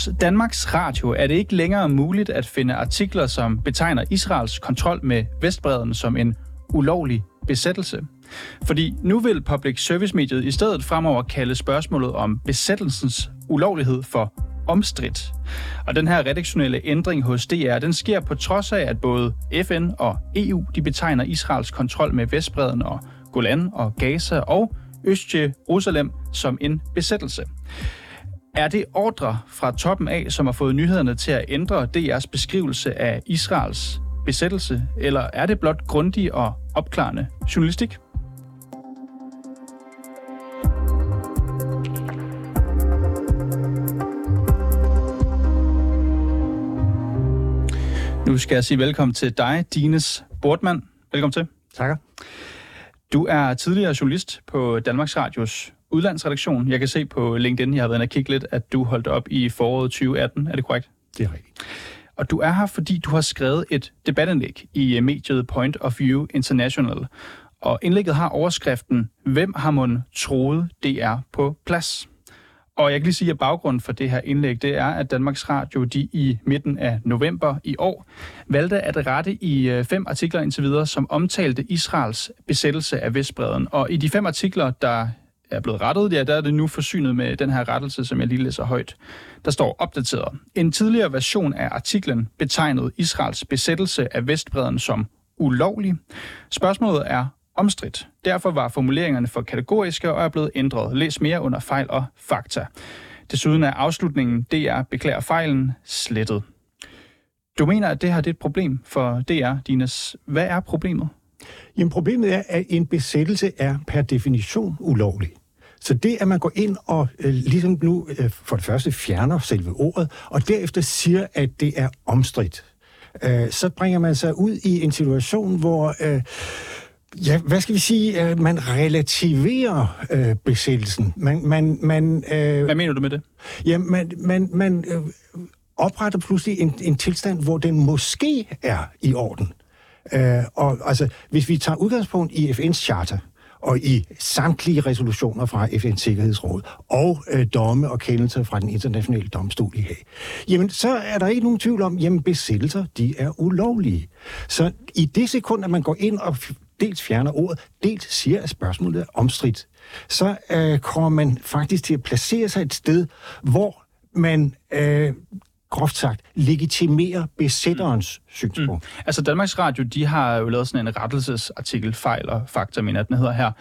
Hos Danmarks Radio er det ikke længere muligt at finde artikler, som betegner Israels kontrol med Vestbreden som en ulovlig besættelse. Fordi nu vil public service-mediet i stedet fremover kalde spørgsmålet om besættelsens ulovlighed for omstridt. Og den her redaktionelle ændring hos DR, den sker på trods af, at både FN og EU de betegner Israels kontrol med Vestbreden og Golan og Gaza og Østje Jerusalem som en besættelse. Er det ordre fra toppen af, som har fået nyhederne til at ændre DR's beskrivelse af Israels besættelse, eller er det blot grundig og opklarende journalistik? Nu skal jeg sige velkommen til dig, Dines Bortmann. Velkommen til. Takker. Du er tidligere journalist på Danmarks Radios udlandsredaktion. Jeg kan se på LinkedIn, jeg har været inde og kigge lidt, at du holdt op i foråret 2018. Er det korrekt? Det er rigtigt. Og du er her, fordi du har skrevet et debatindlæg i mediet Point of View International. Og indlægget har overskriften, Hvem har man troet, det er på plads? Og jeg kan lige sige, at baggrunden for det her indlæg, det er, at Danmarks Radio de i midten af november i år valgte at rette i øh, fem artikler indtil videre, som omtalte Israels besættelse af Vestbreden. Og i de fem artikler, der er blevet rettet, ja, der er det nu forsynet med den her rettelse, som jeg lige læser højt. Der står opdateret. En tidligere version af artiklen betegnede Israels besættelse af Vestbreden som ulovlig. Spørgsmålet er omstridt. Derfor var formuleringerne for kategoriske og er blevet ændret. Læs mere under fejl og fakta. Desuden er afslutningen DR beklager fejlen slettet. Du mener, at det her det er et problem for DR, Dines. Hvad er problemet? Jamen problemet er, at en besættelse er per definition ulovlig. Så det, at man går ind og øh, ligesom nu øh, for det første fjerner selve ordet, og derefter siger, at det er omstridt, øh, så bringer man sig ud i en situation, hvor... Øh, Ja, hvad skal vi sige? Øh, man relativerer øh, besættelsen. Man, man, man, øh, hvad mener du med det? Ja, man, man, man øh, opretter pludselig en, en tilstand, hvor den måske er i orden. Øh, og altså, hvis vi tager udgangspunkt i FN's charter, og i samtlige resolutioner fra FN's Sikkerhedsråd og øh, domme og kendelser fra den internationale domstol i Haag, jamen så er der ikke nogen tvivl om, jamen besættelser, de er ulovlige. Så i det sekund, at man går ind og dels fjerner ordet, dels siger, at spørgsmålet er omstridt, så øh, kommer man faktisk til at placere sig et sted, hvor man øh, groft sagt, legitimere besætterens mm. synspunkt. Mm. Altså Danmarks Radio, de har jo lavet sådan en rettelsesartikel, fejl og fakta, mener den hedder her.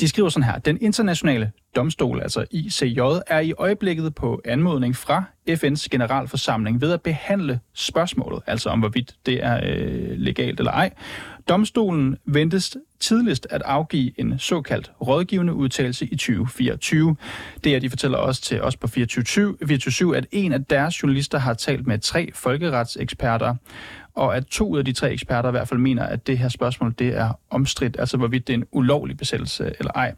De skriver sådan her, den internationale domstol, altså ICJ, er i øjeblikket på anmodning fra FN's generalforsamling ved at behandle spørgsmålet, altså om hvorvidt det er øh, legalt eller ej. Domstolen ventes tidligst at afgive en såkaldt rådgivende udtalelse i 2024. Det er, de fortæller også til os på 24 at en af deres journalister har talt med tre folkeretseksperter, og at to ud af de tre eksperter i hvert fald mener, at det her spørgsmål det er omstridt, altså hvorvidt det er en ulovlig besættelse eller ej.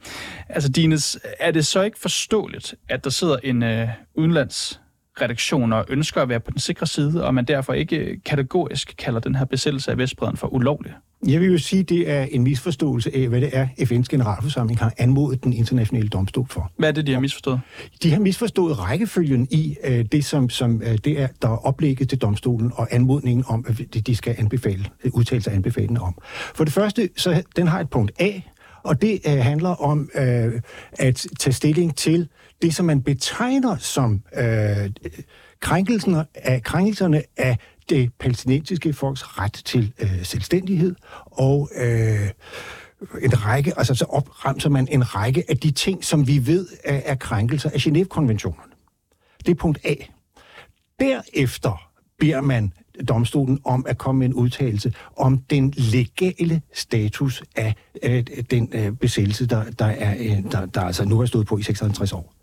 Altså Dines, er det så ikke forståeligt, at der sidder en øh, udenlands redaktioner ønsker at være på den sikre side, og man derfor ikke kategorisk kalder den her besættelse af Vestbreden for ulovlig? Jeg vil jo sige, at det er en misforståelse af, hvad det er, FN's generalforsamling har anmodet den internationale domstol for. Hvad er det, de har misforstået? De har misforstået rækkefølgen i uh, det, som, som uh, det er, der er oplægget til domstolen, og anmodningen om, at de skal anbefale, uh, udtale sig anbefalende om. For det første, så den har et punkt A, og det uh, handler om uh, at tage stilling til det, som man betegner som uh, krænkelserne af, krænkelserne af det palæstinensiske folks ret til øh, selvstændighed, og øh, en række, altså så opremser man en række af de ting, som vi ved er, er krænkelser af Genève-konventionerne. Det er punkt A. Derefter beder man domstolen om at komme med en udtalelse om den legale status af øh, den øh, besættelse, der, der, er, øh, der, der altså nu har stået på i 56 år.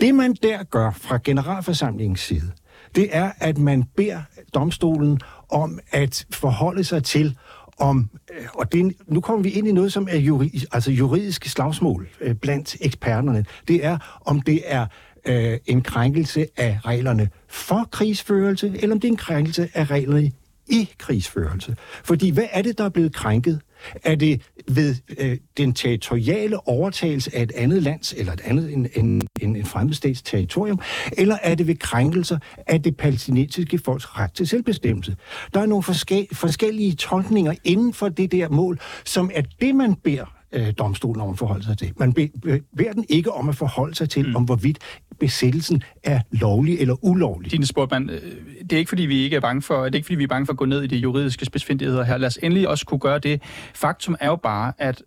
Det man der gør fra generalforsamlingens side, det er, at man beder domstolen om at forholde sig til, om, øh, og det, nu kommer vi ind i noget, som er juri, altså juridisk slagsmål øh, blandt eksperterne. Det er, om det er øh, en krænkelse af reglerne for krigsførelse, eller om det er en krænkelse af reglerne i krigsførelse. Fordi hvad er det, der er blevet krænket? Er det ved øh, den territoriale overtagelse af et andet lands, eller et andet en, en, en, en fremmedstats territorium, eller er det ved krænkelser af det palæstinensiske folks ret til selvbestemmelse? Der er nogle forske, forskellige tolkninger inden for det der mål, som er det, man beder øh, domstolen om at forholde sig til. Man beder den ikke om at forholde sig til, mm. om hvorvidt besættelsen er lovlig eller ulovlig. Dine Sportmann, øh, det er ikke fordi, vi ikke er bange for, det er ikke fordi, vi er bange for at gå ned i de juridiske spidsfindigheder her. Lad os endelig også kunne gøre det. Faktum er jo bare, at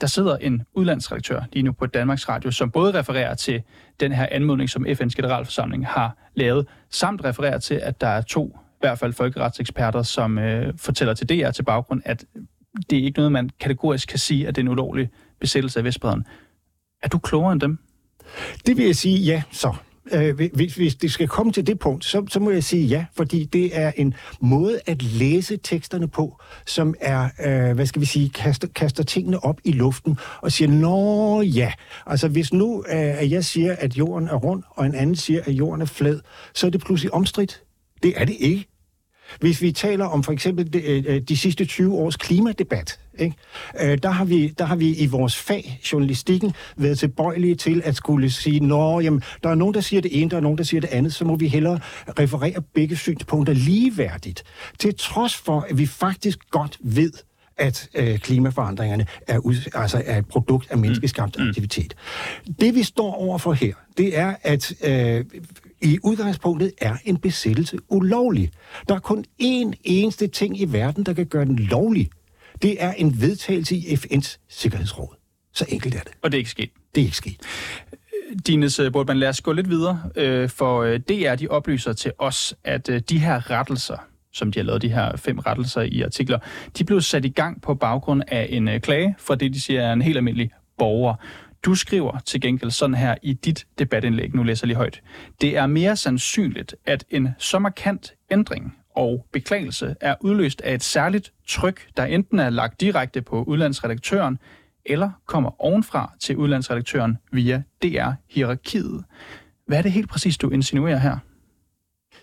der sidder en udlandsredaktør lige nu på Danmarks Radio, som både refererer til den her anmodning, som FN's generalforsamling har lavet, samt refererer til, at der er to i hvert fald folkeretseksperter, som øh, fortæller til DR til baggrund, at det er ikke noget, man kategorisk kan sige, at det er en ulovlig besættelse af Vestbredden. Er du klogere end dem? Det vil jeg sige ja, så. Øh, hvis, hvis det skal komme til det punkt, så, så må jeg sige ja, fordi det er en måde at læse teksterne på, som er, øh, hvad skal vi sige, kaster, kaster tingene op i luften og siger, nå ja, altså hvis nu øh, at jeg siger, at jorden er rund, og en anden siger, at jorden er flad, så er det pludselig omstridt. Det er det ikke. Hvis vi taler om for eksempel de, øh, øh, de sidste 20 års klimadebat, ikke? Øh, der, har vi, der har vi i vores fag, journalistikken, været tilbøjelige til at skulle sige, nå, jamen, der er nogen, der siger det ene, der er nogen, der siger det andet, så må vi hellere referere begge synspunkter ligeværdigt. Til trods for, at vi faktisk godt ved, at øh, klimaforandringerne er, ud, altså er et produkt af menneskeskabt mm. aktivitet. Det vi står overfor her, det er, at øh, i udgangspunktet er en besættelse ulovlig. Der er kun én eneste ting i verden, der kan gøre den lovlig. Det er en vedtagelse i FN's Sikkerhedsråd. Så enkelt er det. Og det er ikke sket? Det er ikke sket. Dines øh, Bordman, lad os gå lidt videre, øh, for øh, DR de oplyser til os, at de her rettelser, som de har lavet, de her fem rettelser i artikler, de blev sat i gang på baggrund af en klage fra det, de siger er en helt almindelig borger. Du skriver til gengæld sådan her i dit debatindlæg, nu læser jeg lige højt. Det er mere sandsynligt, at en så markant ændring og beklagelse er udløst af et særligt tryk, der enten er lagt direkte på udlandsredaktøren, eller kommer ovenfra til udlandsredaktøren via DR-hierarkiet. Hvad er det helt præcis, du insinuerer her?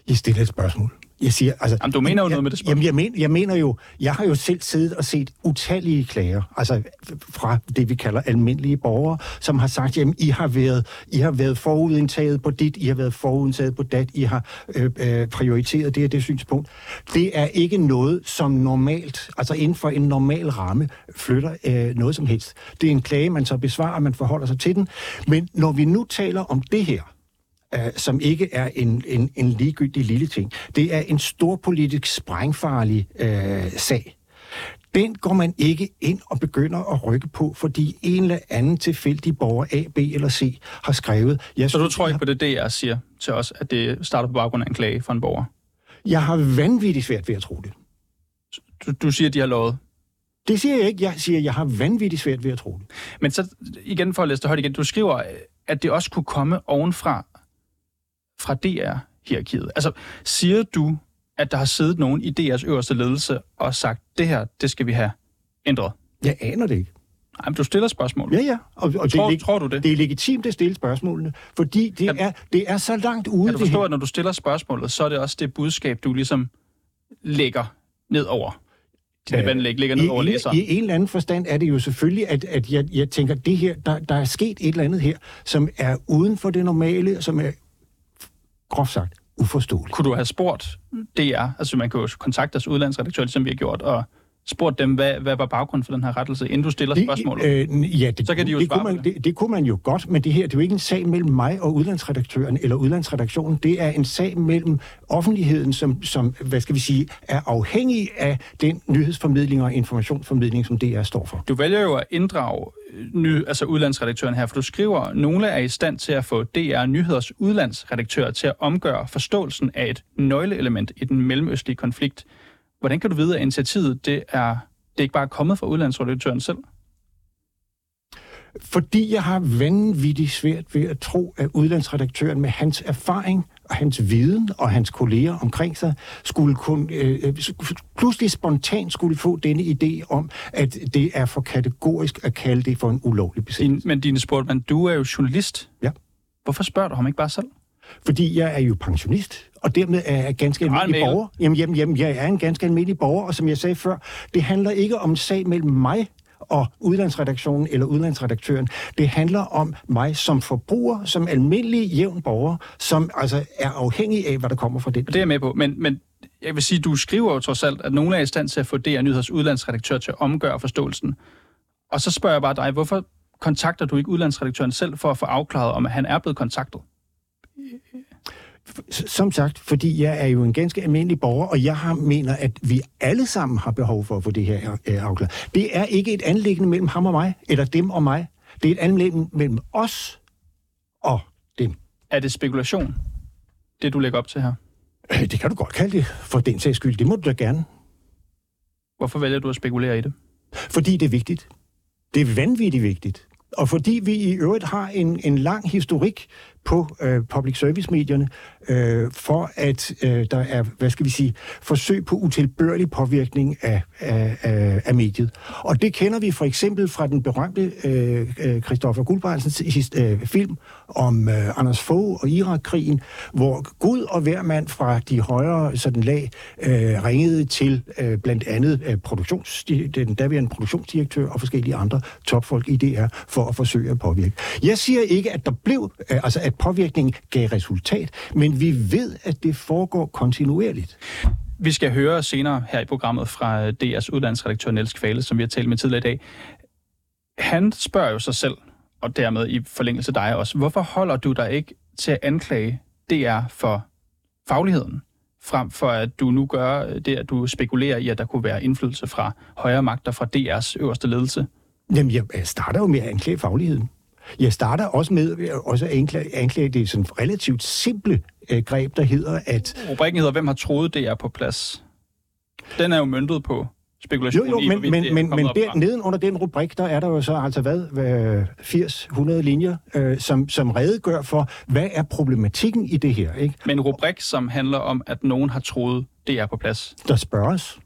Jeg stiller et spørgsmål. Jeg siger, altså, jamen, du mener jo jeg, noget med det spørgsmål. Jamen, jeg, men, jeg mener jo, jeg har jo selv siddet og set utallige klager, altså fra det, vi kalder almindelige borgere, som har sagt, jamen, I har været, I har været forudindtaget på dit, I har været forudindtaget på dat, I har øh, øh, prioriteret det og det synspunkt. Det er ikke noget, som normalt, altså inden for en normal ramme, flytter øh, noget som helst. Det er en klage, man så besvarer, man forholder sig til den. Men når vi nu taler om det her, uh, som ikke er en, en, en ligegyldig lille ting. Det er en stor politisk sprængfarlig uh, sag. Den går man ikke ind og begynder at rykke på, fordi en eller anden tilfældig borger A, B eller C har skrevet... Jeg Så du tror ikke på det, DR siger til os, at det starter på baggrund af en klage fra en borger? Jeg har vanvittigt svært ved at tro det. Du, du siger, at de har lovet? Det siger jeg ikke. Jeg siger, at jeg har vanvittigt svært ved at tro det. Men så igen for at læse det højt igen. Du skriver, at det også kunne komme ovenfra fra DR-hierarkiet? Altså, siger du, at der har siddet nogen i DR's øverste ledelse og sagt, det her, det skal vi have ændret? Jeg aner det ikke. Nej, men du stiller spørgsmål. Ja, ja. Og, og tror, det er, tror du det? Det er legitimt at stille spørgsmålene, fordi det, kan, er, det er så langt ude... Kan du forstå, at når du stiller spørgsmålet, så er det også det budskab, du ligesom lægger ned over dit debatindlæg, ligger ned over læser? I en eller anden forstand er det jo selvfølgelig, at, at jeg, jeg tænker, det her, der, der er sket et eller andet her, som er uden for det normale, som er groft sagt, uforståeligt. Kunne du have spurgt DR, altså man kan jo kontakte deres udlandsredaktør, som ligesom vi har gjort, og spurgt dem, hvad, hvad var baggrunden for den her rettelse, inden du stiller spørgsmålet? Øh, ja, det, så kan de jo det, kunne man, det. Det kunne man jo godt, men det her det er jo ikke en sag mellem mig og udlandsredaktøren eller udlandsredaktionen. Det er en sag mellem offentligheden, som, som hvad skal vi sige, er afhængig af den nyhedsformidling og informationsformidling, som DR står for. Du vælger jo at inddrage øh, ny, altså udlandsredaktøren her, for du skriver, at nogle er i stand til at få DR Nyheders udlandsredaktør til at omgøre forståelsen af et nøgleelement i den mellemøstlige konflikt. Hvordan kan du vide, at initiativet det er, det ikke bare kommet fra udlandsredaktøren selv? Fordi jeg har vanvittigt svært ved at tro, at udlandsredaktøren med hans erfaring og hans viden og hans kolleger omkring sig skulle kun, øh, øh pludselig spontant skulle få denne idé om, at det er for kategorisk at kalde det for en ulovlig besættelse. men dine Sportman, du er jo journalist. Ja. Hvorfor spørger du ham ikke bare selv? Fordi jeg er jo pensionist, og dermed er jeg ganske almindelig borger. Jamen, jamen, jamen, jeg er en ganske almindelig borger, og som jeg sagde før, det handler ikke om en sag mellem mig og udlandsredaktionen eller udlandsredaktøren. Det handler om mig som forbruger, som almindelig jævn borger, som altså er afhængig af, hvad der kommer fra det. Det er jeg med på, men, men jeg vil sige, du skriver jo trods alt, at nogen er i stand til at få DR Nyheders udlandsredaktør til at omgøre forståelsen. Og så spørger jeg bare dig, hvorfor kontakter du ikke udlandsredaktøren selv for at få afklaret, om han er blevet kontaktet? Som sagt, fordi jeg er jo en ganske almindelig borger, og jeg har, mener, at vi alle sammen har behov for at få det her øh, afklaret. Det er ikke et anlæggende mellem ham og mig, eller dem og mig. Det er et anlæggende mellem os og dem. Er det spekulation, det du lægger op til her? Øh, det kan du godt kalde det, for den sags skyld. Det må du da gerne. Hvorfor vælger du at spekulere i det? Fordi det er vigtigt. Det er vanvittigt vigtigt. Og fordi vi i øvrigt har en, en lang historik på øh, public service-medierne, øh, for at øh, der er, hvad skal vi sige, forsøg på utilbørlig påvirkning af, af, af, af mediet. Og det kender vi for eksempel fra den berømte øh, øh Christoffer Guldbrandsens øh, film om øh, Anders Fogh og Irak-krigen, hvor Gud og hver mand fra de højere sådan lag øh, ringede til øh, blandt andet øh, produktions, den daværende produktionsdirektør og forskellige andre topfolk i DR for at forsøge at påvirke. Jeg siger ikke, at der blev, øh, altså at påvirkningen gav resultat, men vi ved, at det foregår kontinuerligt. Vi skal høre senere her i programmet fra DR's udlandsredaktør Niels Kvale, som vi har talt med tidligere i dag. Han spørger jo sig selv, og dermed i forlængelse dig også, hvorfor holder du dig ikke til at anklage DR for fagligheden, frem for at du nu gør det, at du spekulerer i, at der kunne være indflydelse fra højere magter fra DR's øverste ledelse? Jamen, jeg starter jo med at anklage fagligheden. Jeg starter også med også at anklage, anklage det sådan relativt simple øh, greb, der hedder, at... Rubrikken hedder, hvem har troet, det er på plads? Den er jo møntet på spekulation jo, jo, men, i, men, men, men der, neden under den rubrik, der er der jo så altså hvad, 80-100 linjer, øh, som, som redegør for, hvad er problematikken i det her. Ikke? Men en rubrik, som handler om, at nogen har troet, det er på plads. Der spørges.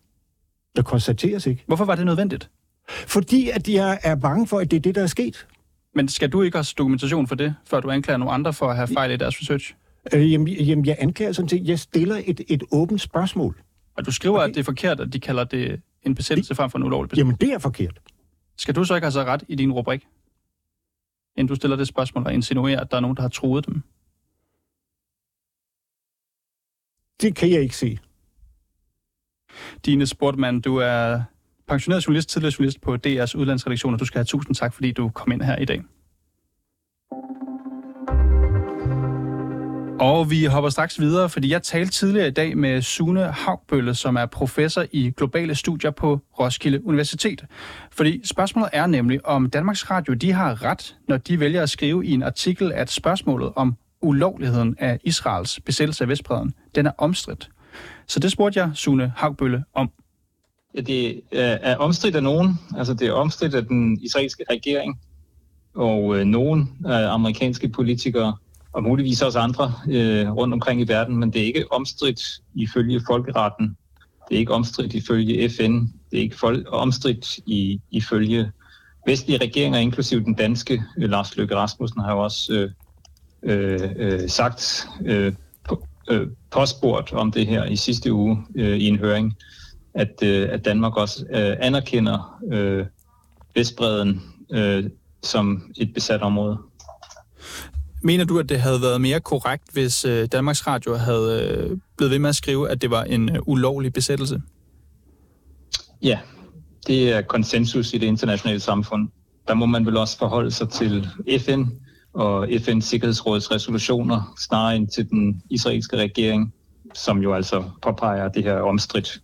Der konstateres ikke. Hvorfor var det nødvendigt? Fordi at jeg er bange for, at det er det, der er sket. Men skal du ikke også dokumentation for det, før du anklager nogle andre for at have fejl i deres research? Øh, jamen, jamen, jeg anklager sådan set, jeg stiller et, et åbent spørgsmål. Og du skriver, okay. at det er forkert, at de kalder det en besættelse frem for en ulovlig besættelse. Jamen, det er forkert. Skal du så ikke have så ret i din rubrik? Inden du stiller det spørgsmål og insinuerer, at der er nogen, der har troet dem? Det kan jeg ikke se. Dine Sportmand, du er pensioneret journalist, tidligere journalist på DR's udlandsredaktion, og du skal have tusind tak, fordi du kom ind her i dag. Og vi hopper straks videre, fordi jeg talte tidligere i dag med Sune Haugbølle, som er professor i globale studier på Roskilde Universitet. Fordi spørgsmålet er nemlig, om Danmarks Radio de har ret, når de vælger at skrive i en artikel, at spørgsmålet om ulovligheden af Israels besættelse af Vestbreden, den er omstridt. Så det spurgte jeg Sune Haugbølle om. Ja, det er omstridt af nogen. Altså det er omstridt af den israelske regering og øh, nogen af amerikanske politikere og muligvis også andre øh, rundt omkring i verden, men det er ikke omstridt ifølge folkeretten. Det er ikke omstridt ifølge FN. Det er ikke omstridt i, ifølge vestlige regeringer, inklusive den danske. Øh, Lars Løkke Rasmussen har jo også øh, øh, øh sagt, øh, på, øh, påspurgt om det her i sidste uge øh, i en høring, at, øh, at Danmark også øh, anerkender øh, Vestbreden øh, som et besat område. Mener du, at det havde været mere korrekt, hvis øh, Danmarks Radio havde øh, blevet ved med at skrive, at det var en øh, ulovlig besættelse? Ja, det er konsensus i det internationale samfund. Der må man vel også forholde sig til FN og FN's Sikkerhedsråds resolutioner, snarere end til den israelske regering, som jo altså påpeger det her omstridt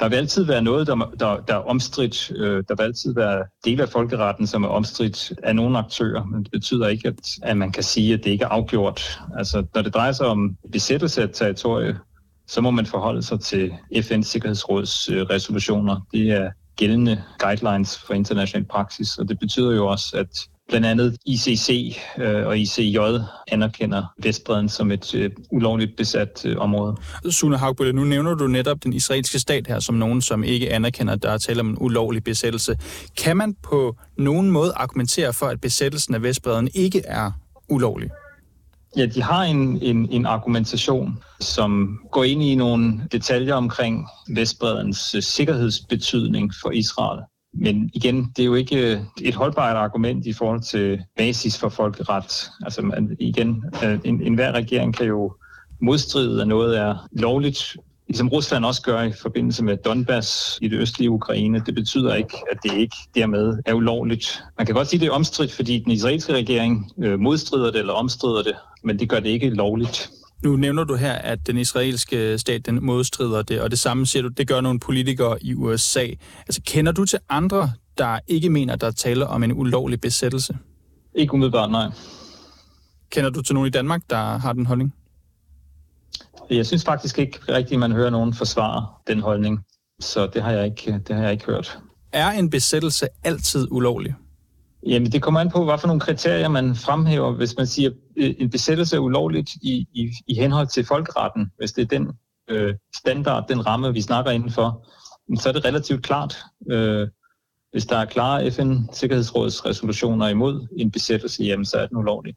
der vil altid være noget, der, der, der er omstridt. Øh, der vil altid være dele af folkeretten, som er omstridt af nogle aktører, men det betyder ikke, at, at man kan sige, at det ikke er afgjort. Altså, når det drejer sig om besættelse af territorie, så må man forholde sig til FN's Sikkerhedsråds øh, resolutioner. Det er gældende guidelines for international praksis, og det betyder jo også, at Blandt andet ICC øh, og ICJ anerkender Vestbreden som et øh, ulovligt besat øh, område. Sune Hagbølle, nu nævner du netop den israelske stat her som nogen, som ikke anerkender, at der er tale om en ulovlig besættelse. Kan man på nogen måde argumentere for, at besættelsen af Vestbreden ikke er ulovlig? Ja, de har en, en, en argumentation, som går ind i nogle detaljer omkring Vestbredens sikkerhedsbetydning for Israel. Men igen, det er jo ikke øh, et holdbart argument i forhold til basis for folkeret. Altså man, igen, øh, en, en hver regering kan jo modstride, at noget er lovligt, ligesom Rusland også gør i forbindelse med Donbass i det østlige Ukraine. Det betyder ikke, at det ikke dermed er ulovligt. Man kan godt sige, at det er omstridt, fordi den israelske regering øh, modstrider det eller omstrider det, men det gør det ikke lovligt. Nu nævner du her, at den israelske stat den modstrider det, og det samme siger du, det gør nogle politikere i USA. Altså, kender du til andre, der ikke mener, der taler om en ulovlig besættelse? Ikke umiddelbart, nej. Kender du til nogen i Danmark, der har den holdning? Jeg synes faktisk ikke rigtigt, at man hører nogen forsvare den holdning. Så det har jeg ikke, det har jeg ikke hørt. Er en besættelse altid ulovlig? Jamen, det kommer an på, hvad for nogle kriterier man fremhæver. Hvis man siger, at en besættelse er ulovligt i, i, i henhold til folkeretten, hvis det er den øh, standard, den ramme, vi snakker indenfor, så er det relativt klart. Øh, hvis der er klare FN-sikkerhedsrådets resolutioner imod en besættelse, jamen, så er den ulovlig.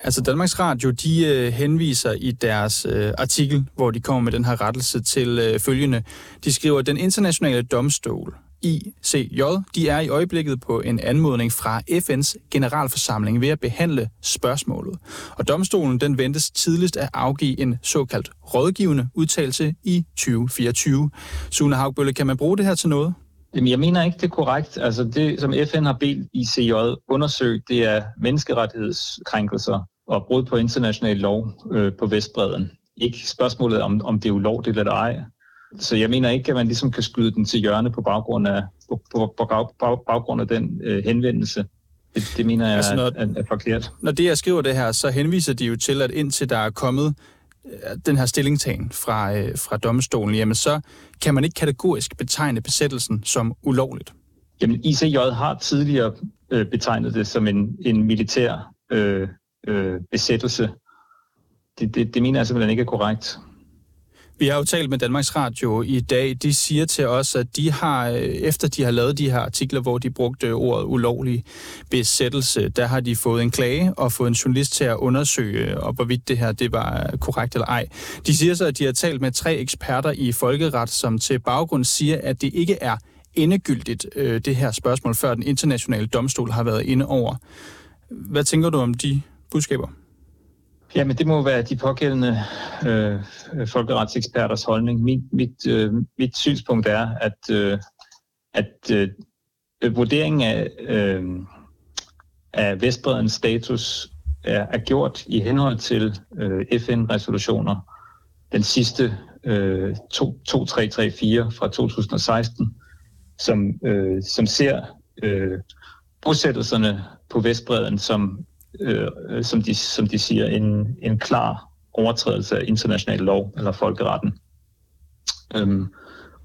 Altså Danmarks Radio, de øh, henviser i deres øh, artikel, hvor de kommer med den her rettelse til øh, følgende. De skriver, at den internationale domstol ICJ, de er i øjeblikket på en anmodning fra FN's generalforsamling ved at behandle spørgsmålet. Og domstolen den ventes tidligst at afgive en såkaldt rådgivende udtalelse i 2024. Sune Haugbølle, kan man bruge det her til noget? Jamen, jeg mener ikke, det er korrekt. Altså det, som FN har bedt ICJ undersøgt, det er menneskerettighedskrænkelser og brud på international lov øh, på Vestbreden. Ikke spørgsmålet om, om det er ulovligt eller ej. Så jeg mener ikke, at man ligesom kan skyde den til hjørne på baggrund af, på, på, på, på baggrund af den øh, henvendelse. Det, det mener jeg altså, når, er, er forkert. Når det, jeg skriver det her, så henviser de jo til, at indtil der er kommet øh, den her stillingtagen fra, øh, fra domstolen, jamen så kan man ikke kategorisk betegne besættelsen som ulovligt. Jamen ICJ har tidligere øh, betegnet det som en, en militær øh, øh, besættelse. Det, det, det mener jeg simpelthen ikke er korrekt. Vi har jo talt med Danmarks Radio i dag. De siger til os, at de har, øh, efter de har lavet de her artikler, hvor de brugte ordet ulovlig besættelse, der har de fået en klage og fået en journalist til at undersøge, øh, og hvorvidt det her det var øh, korrekt eller ej. De siger så, at de har talt med tre eksperter i folkeret, som til baggrund siger, at det ikke er endegyldigt, øh, det her spørgsmål, før den internationale domstol har været inde over. Hvad tænker du om de budskaber? Jamen, det må være de pågældende øh, folkeretseksperters holdning. Min, mit, øh, mit synspunkt er, at, øh, at øh, vurderingen af, øh, af Vestbredens status er, er gjort i henhold til øh, FN-resolutioner. Den sidste øh, 2334 fra 2016, som, øh, som ser øh, bosættelserne på Vestbreden som øh, som, de, som de siger, en, en klar overtrædelse af international lov eller folkeretten. Øhm,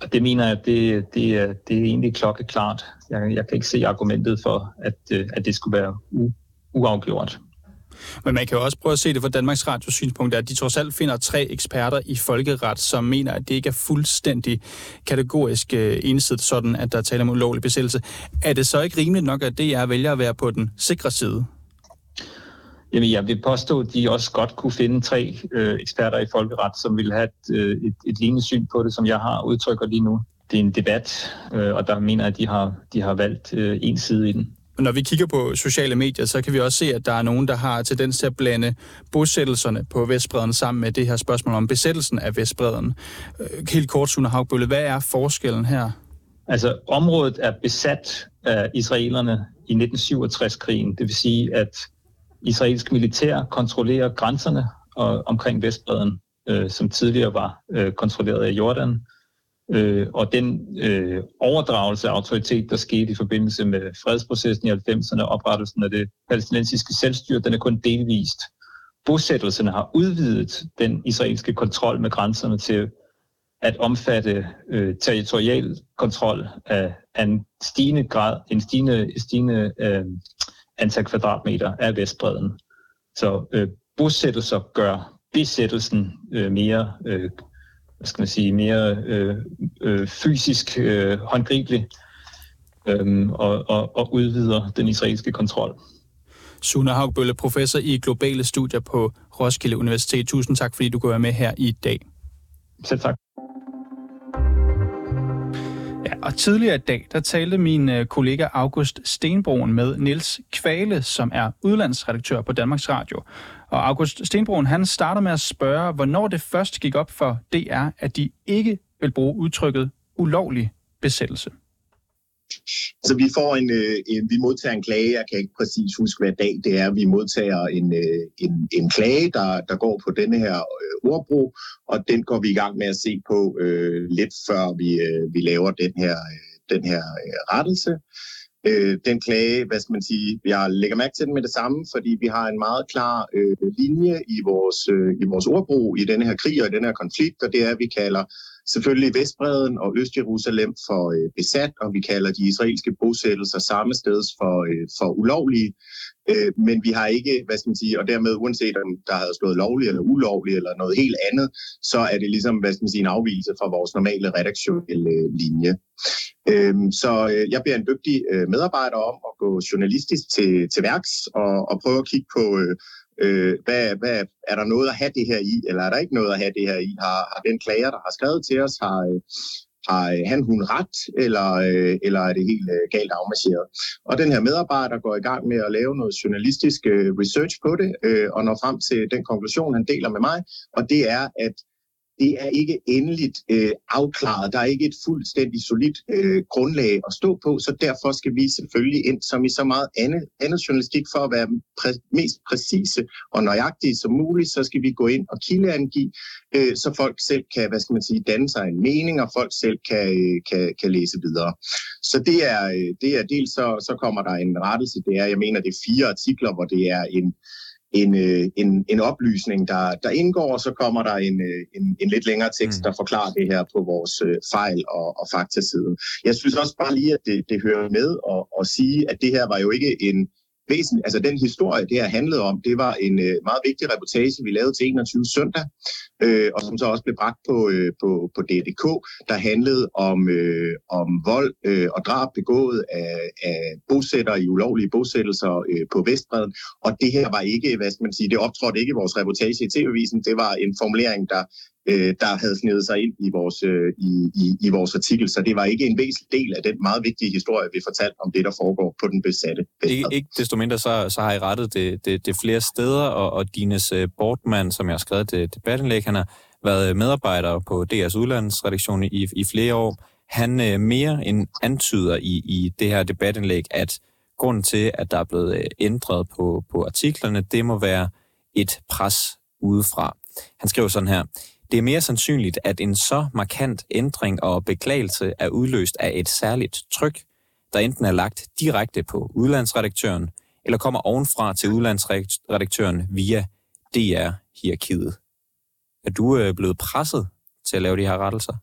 og det mener jeg, det, det, er, det er egentlig klokkeklart. Jeg, jeg kan ikke se argumentet for, at, øh, at det skulle være u, uafgjort. Men man kan jo også prøve at se det fra Danmarks Radios synspunkt, at de trods alt finder tre eksperter i folkeret, som mener, at det ikke er fuldstændig kategorisk øh, ensidigt sådan, at der taler om ulovlig besættelse. Er det så ikke rimeligt nok, at DR vælger at være på den sikre side? Jamen, jeg vil påstå, at de også godt kunne finde tre øh, eksperter i folkeret, som vil have et, øh, et, et lignende syn på det, som jeg har udtrykker lige nu. Det er en debat, øh, og der mener jeg, at de har, de har valgt øh, en side i den. Når vi kigger på sociale medier, så kan vi også se, at der er nogen, der har tendens til at blande bosættelserne på Vestbreden sammen med det her spørgsmål om besættelsen af Vestbreden. Øh, helt kort, Sune Hagbølle, hvad er forskellen her? Altså, området er besat af israelerne i 1967-krigen. Det vil sige, at israelsk militær kontrollerer grænserne og, omkring Vestbreden, øh, som tidligere var øh, kontrolleret af Jordan. Øh, og den øh, overdragelse af autoritet, der skete i forbindelse med fredsprocessen i 90'erne og oprettelsen af det palæstinensiske selvstyre, den er kun delvist. Bosættelserne har udvidet den israelske kontrol med grænserne til at omfatte øh, territorial kontrol af, af en stigende grad, en stigende, stigende øh, antal kvadratmeter af Vestbreden. Så øh, bosættelser gør besættelsen øh, mere, øh, hvad skal man sige, mere øh, øh, fysisk øh, håndgribelig øh, og, og, og udvider den israelske kontrol. Sune Haugbølle, professor i globale studier på Roskilde Universitet. Tusind tak, fordi du kunne være med her i dag. Selv tak og tidligere i dag, der talte min øh, kollega August Stenbroen med Niels Kvale, som er udlandsredaktør på Danmarks Radio. Og August Stenbroen, han starter med at spørge, hvornår det først gik op for DR, at de ikke vil bruge udtrykket ulovlig besættelse. Så vi får en, øh, en, vi modtager en klage, jeg kan ikke præcis huske, hvad dag det er. Vi modtager en, øh, en, en klage, der, der går på denne her øh, ordbrug, og den går vi i gang med at se på øh, lidt før vi, øh, vi laver den her, øh, den her øh, rettelse. Øh, den klage, hvad skal man sige, jeg lægger mærke til den med det samme, fordi vi har en meget klar øh, linje i vores, øh, i vores ordbrug i denne her krig og i denne her konflikt, og det er, at vi kalder selvfølgelig Vestbreden og Østjerusalem for øh, besat, og vi kalder de israelske bosættelser samme sted for, øh, for ulovlige. Øh, men vi har ikke, hvad skal man sige, og dermed uanset om der havde slået lovligt eller ulovligt eller noget helt andet, så er det ligesom, hvad skal man sige, en afvielse fra vores normale redaktionelle øh, linje. Øh, så øh, jeg beder en dygtig øh, medarbejder om at gå journalistisk til, til værks og, og prøve at kigge på, øh, Øh, hvad, hvad, er der noget at have det her i, eller er der ikke noget at have det her i? Har, har den klager, der har skrevet til os, har, øh, har øh, han hun ret, eller, øh, eller er det helt øh, galt afmarcheret? Og den her medarbejder går i gang med at lave noget journalistisk øh, research på det, og når frem til den konklusion, han deler med mig, og det er, at det er ikke endeligt øh, afklaret. Der er ikke et fuldstændig solidt øh, grundlag at stå på, så derfor skal vi selvfølgelig ind som i så meget andet, andet journalistik for at være præ- mest præcise og nøjagtige som muligt, så skal vi gå ind og kildeangive, øh, så folk selv kan, hvad skal man sige, danne sig en mening, og folk selv kan, øh, kan, kan læse videre. Så det er, øh, det er dels så, så kommer der en rettelse, det er, jeg mener, det er fire artikler, hvor det er en en, øh, en, en oplysning, der, der indgår, og så kommer der en, øh, en, en lidt længere tekst, mm. der forklarer det her på vores øh, fejl- og, og faktaside. Jeg synes også bare lige, at det, det hører med at, at sige, at det her var jo ikke en, væsentligt, altså den historie, det her handlede om, det var en øh, meget vigtig reportage, vi lavede til 21 søndag, øh, og som så også blev bragt på, øh, på, på DDK, der handlede om, øh, om vold øh, og drab begået af, af bosættere i ulovlige bosættelser øh, på Vestbreden, og det her var ikke, hvad skal man sige, det optrådte ikke i vores reportage i TV-avisen, det var en formulering, der øh, der havde snedet sig ind i vores, øh, i, i, i vores artikel. Så det var ikke en væsentlig del af den meget vigtige historie, vi fortalte om det, der foregår på den besatte Ikke, ikke desto mindre, så, så har I rettet det, det, det flere steder, og, og Dines uh, Bortmann, som jeg har skrevet det debatindlæg, han har været medarbejder på DR's udlandsredaktion i, i flere år. Han uh, mere end antyder i, i det her debatindlæg, at grunden til, at der er blevet ændret på, på artiklerne, det må være et pres udefra. Han skriver sådan her, det er mere sandsynligt, at en så markant ændring og beklagelse er udløst af et særligt tryk, der enten er lagt direkte på udlandsredaktøren, eller kommer ovenfra til udlandsredaktøren via DR-hierarkiet. Er du øh, blevet presset til at lave de her rettelser?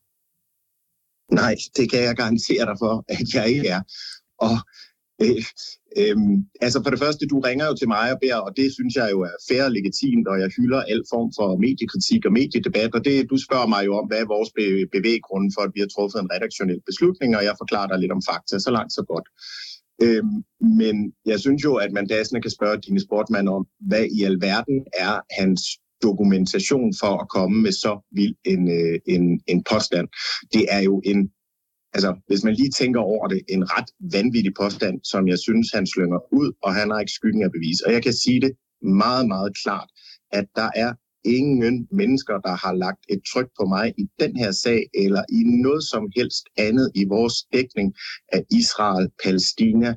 Nej, det kan jeg garantere dig for, at jeg ikke er. Og Øh, øhm, altså for det første, du ringer jo til mig og beder, og det synes jeg jo er fair og legitimt, og jeg hylder al form for mediekritik og mediedebat, og det, du spørger mig jo om, hvad er vores bevæggrunde for, at vi har truffet en redaktionel beslutning, og jeg forklarer dig lidt om fakta, så langt så godt. Øhm, men jeg synes jo, at man dagsende kan spørge dine sportmand om, hvad i alverden er hans dokumentation for at komme med så vild en, øh, en, en påstand. Det er jo en altså, hvis man lige tænker over det, en ret vanvittig påstand, som jeg synes, han slynger ud, og han har ikke skyggen af bevis. Og jeg kan sige det meget, meget klart, at der er ingen mennesker, der har lagt et tryk på mig i den her sag, eller i noget som helst andet i vores dækning af Israel-Palæstina,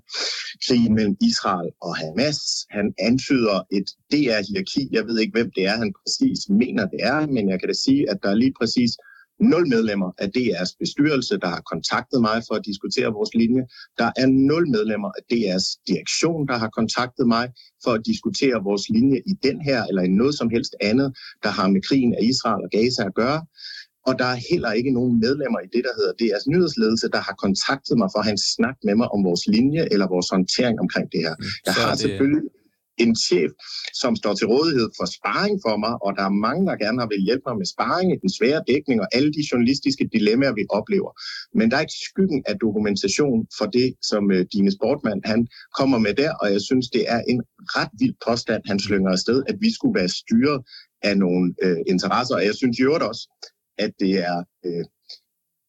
krigen mellem Israel og Hamas. Han antyder et DR-hierarki. Jeg ved ikke, hvem det er, han præcis mener, det er, men jeg kan da sige, at der er lige præcis nul medlemmer af DR's bestyrelse, der har kontaktet mig for at diskutere vores linje. Der er nul medlemmer af DR's direktion, der har kontaktet mig for at diskutere vores linje i den her eller i noget som helst andet, der har med krigen af Israel og Gaza at gøre. Og der er heller ikke nogen medlemmer i det, der hedder DR's nyhedsledelse, der har kontaktet mig for at have en snak med mig om vores linje eller vores håndtering omkring det her. Mm. Jeg har det... selvfølgelig en chef, som står til rådighed for sparring for mig, og der er mange, der gerne har vil hjælpe mig med sparring, den svære dækning og alle de journalistiske dilemmaer, vi oplever. Men der er ikke skyggen af dokumentation for det, som uh, Dine Sportmand han kommer med der, og jeg synes, det er en ret vild påstand, han slynger afsted, at vi skulle være styret af nogle øh, interesser. Og jeg synes jo også, at det er øh,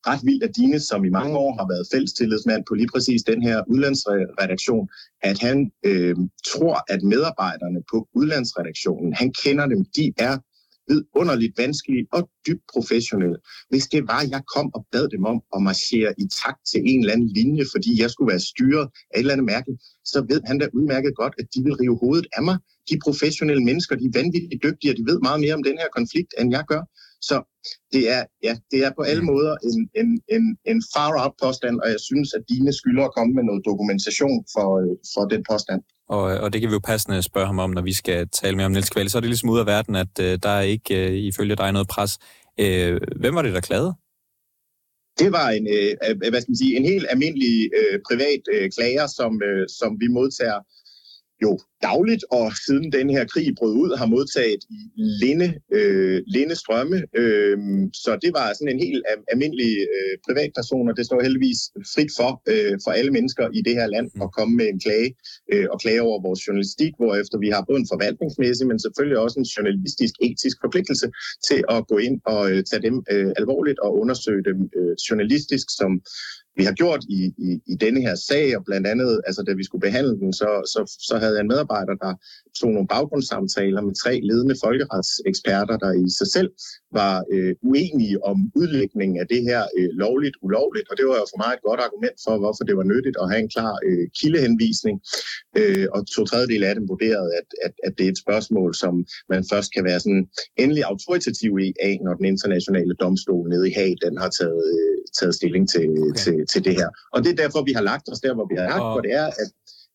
ret vildt, at Dine, som i mange år har været fællestillidsmand på lige præcis den her udlandsredaktion, at han øh, tror, at medarbejderne på udlandsredaktionen, han kender dem, de er vidunderligt vanskelige og dybt professionelle. Hvis det var, jeg kom og bad dem om at marchere i takt til en eller anden linje, fordi jeg skulle være styret af et eller andet mærke, så ved han da udmærket godt, at de vil rive hovedet af mig. De professionelle mennesker, de er vanvittigt dygtige, og de ved meget mere om den her konflikt, end jeg gør. Så det er, ja, det er på alle mm. måder en, en, en, en far-out påstand, og jeg synes, at dine skylder at komme med noget dokumentation for, øh, for den påstand. Og, og det kan vi jo passende spørge ham om, når vi skal tale med om Niels Kvalle. Så er det ligesom ud af verden, at uh, der er ikke uh, ifølge dig noget pres. Uh, hvem var det, der klagede? Det var en, uh, hvad skal man sige, en helt almindelig uh, privat uh, klager, som, uh, som vi modtager jo dagligt, og siden den her krig brød ud, har modtaget i linde, øh, linde strømme. Øh, så det var sådan en helt almindelig øh, privatperson, og det står heldigvis frit for, øh, for alle mennesker i det her land at komme med en klage øh, og klage over vores journalistik, efter vi har både en forvaltningsmæssig, men selvfølgelig også en journalistisk etisk forpligtelse til at gå ind og øh, tage dem øh, alvorligt og undersøge dem øh, journalistisk, som vi har gjort i, i, i denne her sag, og blandt andet, altså da vi skulle behandle den, så, så, så havde jeg en medarbejder, der tog nogle baggrundssamtaler med tre ledende folkeretseksperter, der i sig selv var øh, uenige om udlægningen af det her øh, lovligt, ulovligt, og det var jo for mig et godt argument for, hvorfor det var nyttigt at have en klar øh, kildehenvisning, øh, og to tredjedel af dem vurderede, at, at, at det er et spørgsmål, som man først kan være sådan endelig autoritativ i af, når den internationale domstol nede i Haag, den har taget, øh, taget stilling til, okay. til, til det her. Og det er derfor, vi har lagt os der, hvor vi har lagt, og... for det er, at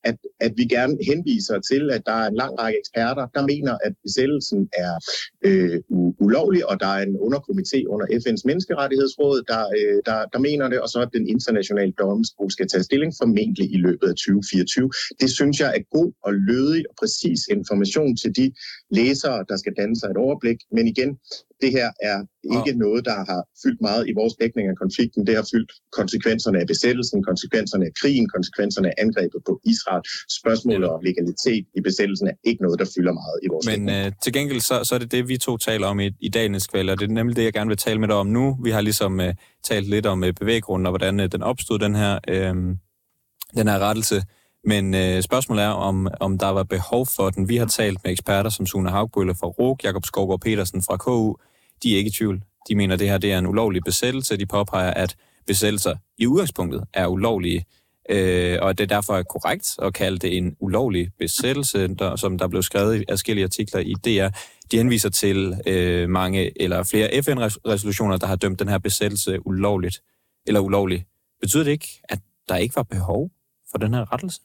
at, at vi gerne henviser til, at der er en lang række eksperter, der mener, at besættelsen er øh, ulovlig, og der er en underkomité under FN's menneskerettighedsråd, der, øh, der, der mener det, og så at den internationale domstol skal tage stilling formentlig i løbet af 2024. Det synes jeg er god og lødig og præcis information til de læsere, der skal danne sig et overblik. Men igen, det her er ikke ja. noget, der har fyldt meget i vores dækning af konflikten. Det har fyldt konsekvenserne af besættelsen, konsekvenserne af krigen, konsekvenserne af angrebet på Israel. Spørgsmålet om legalitet i besættelsen er ikke noget, der fylder meget i vores Men. Øh, til gengæld så, så er det det, vi to taler om i, i dagens kvæld, og det er nemlig det, jeg gerne vil tale med dig om nu. Vi har ligesom uh, talt lidt om uh, bevæggrunden og hvordan uh, den opstod, den her, uh, den her rettelse. Men øh, spørgsmålet er, om, om der var behov for den. Vi har talt med eksperter som Sune Hagbølle fra ROG, Jakob Skovgaard Petersen fra KU. De er ikke i tvivl. De mener, at det her det er en ulovlig besættelse. De påpeger, at besættelser i udgangspunktet er ulovlige, øh, og at det derfor er korrekt at kalde det en ulovlig besættelse, der, som der blev skrevet i forskellige artikler i DR. De henviser til øh, mange eller flere FN-resolutioner, der har dømt den her besættelse ulovligt eller ulovlig. Betyder det ikke, at der ikke var behov for den her rettelse?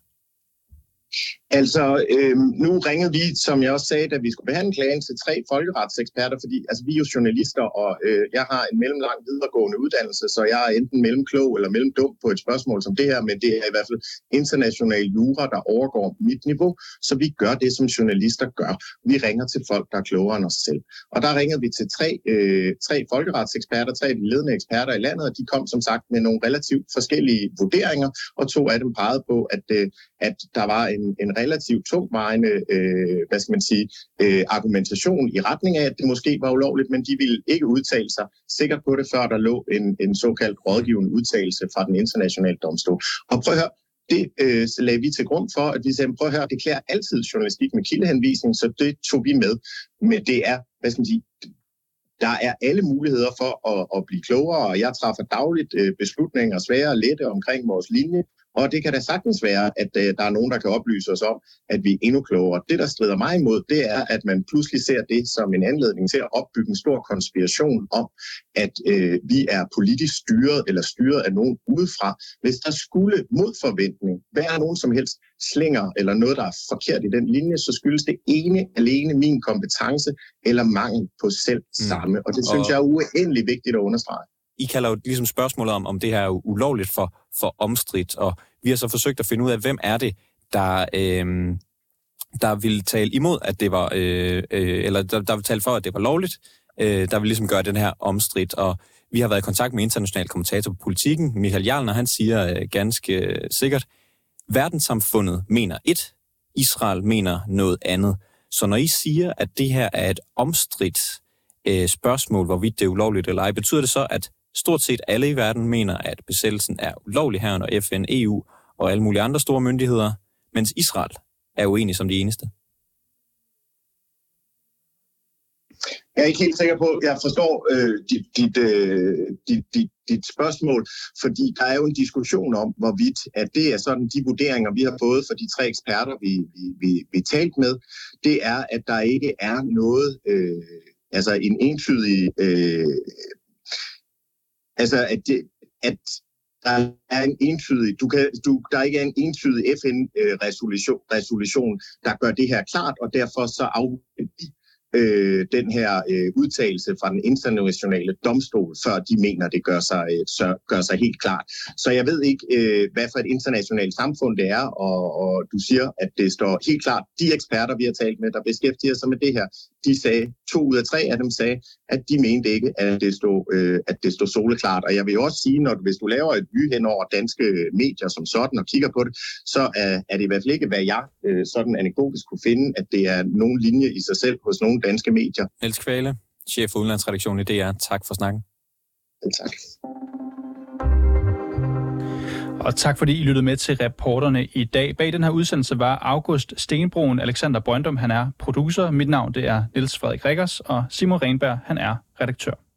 Altså, øh, nu ringede vi, som jeg også sagde, da vi skulle behandle klagen til tre folkeretseksperter, fordi altså, vi er jo journalister, og øh, jeg har en mellemlang videregående uddannelse, så jeg er enten mellemklog eller mellemdum på et spørgsmål som det her, men det er i hvert fald international jura, der overgår mit niveau, så vi gør det, som journalister gør. Vi ringer til folk, der er klogere end os selv. Og der ringede vi til tre, øh, tre folkerets-eksperter, tre ledende eksperter i landet, og de kom som sagt med nogle relativt forskellige vurderinger, og to af dem pegede på, at, øh, at der var en, en relativt tungvejende, øh, hvad skal man sige, øh, argumentation i retning af, at det måske var ulovligt, men de ville ikke udtale sig sikkert på det, før der lå en, en såkaldt rådgivende udtalelse fra den internationale domstol. Og prøv at høre, det øh, så lagde vi til grund for, at vi sagde, prøv at høre, det klæder altid journalistik med kildehenvisning, så det tog vi med. Men det er, hvad skal man sige, der er alle muligheder for at, at blive klogere, og jeg træffer dagligt øh, beslutninger, svære og lette omkring vores linje, og det kan da sagtens være, at øh, der er nogen, der kan oplyse os om, at vi er endnu klogere. Det, der strider mig imod, det er, at man pludselig ser det som en anledning til at opbygge en stor konspiration om, at øh, vi er politisk styret eller styret af nogen udefra. Hvis der skulle mod forventning være nogen som helst slinger eller noget, der er forkert i den linje, så skyldes det ene alene min kompetence eller mangel på selv mm. samme. Mm. Og det synes og... jeg er uendelig vigtigt at understrege. I kalder jo ligesom spørgsmålet om, om det her er ulovligt for, for omstridt, og vi har så forsøgt at finde ud af, hvem er det, der, øh, der ville tale imod, at det var, øh, øh, eller der, der ville tale for, at det var lovligt, øh, der vil ligesom gøre den her omstridt, og vi har været i kontakt med international kommentator på politikken, Michael Jarlner, han siger øh, ganske øh, sikkert, verdenssamfundet mener et, Israel mener noget andet. Så når I siger, at det her er et omstridt øh, spørgsmål, hvorvidt det er ulovligt eller ej, betyder det så, at stort set alle i verden mener, at besættelsen er ulovlig her, under FN, EU og alle mulige andre store myndigheder, mens Israel er uenig som de eneste? Jeg er ikke helt sikker på, at jeg forstår øh, dit, dit, øh, dit, dit, dit spørgsmål, fordi der er jo en diskussion om, hvorvidt at det er sådan, de vurderinger, vi har fået fra de tre eksperter, vi, vi, vi, vi talt med, det er, at der ikke er noget, øh, altså en entydig, øh, altså at, det, at der er en entydig, du kan, du, der ikke er en entydig FN-resolution, resolution, der gør det her klart, og derfor så afviser øh, den her øh, udtalelse fra den internationale domstol, før de mener, det gør sig, øh, så, gør sig helt klart. Så jeg ved ikke, øh, hvad for et internationalt samfund det er, og, og du siger, at det står helt klart. De eksperter, vi har talt med, der beskæftiger sig med det her, de sagde, to ud af tre af dem sagde, at de mente ikke, at det stod, øh, at det stod soleklart. Og jeg vil også sige, når hvis du laver et vy hen over danske medier som sådan og kigger på det, så er, er det i hvert fald ikke, hvad jeg øh, sådan anekdotisk kunne finde, at det er nogen linje i sig selv hos nogen danske medier. Niels Kvale, chef for udenlandsredaktionen i DR. Tak for snakken. Tak. Og tak fordi I lyttede med til reporterne i dag. Bag den her udsendelse var August Stenbroen, Alexander Brøndum, han er producer. Mit navn det er Niels Frederik Rikkers, og Simon Renberg, han er redaktør.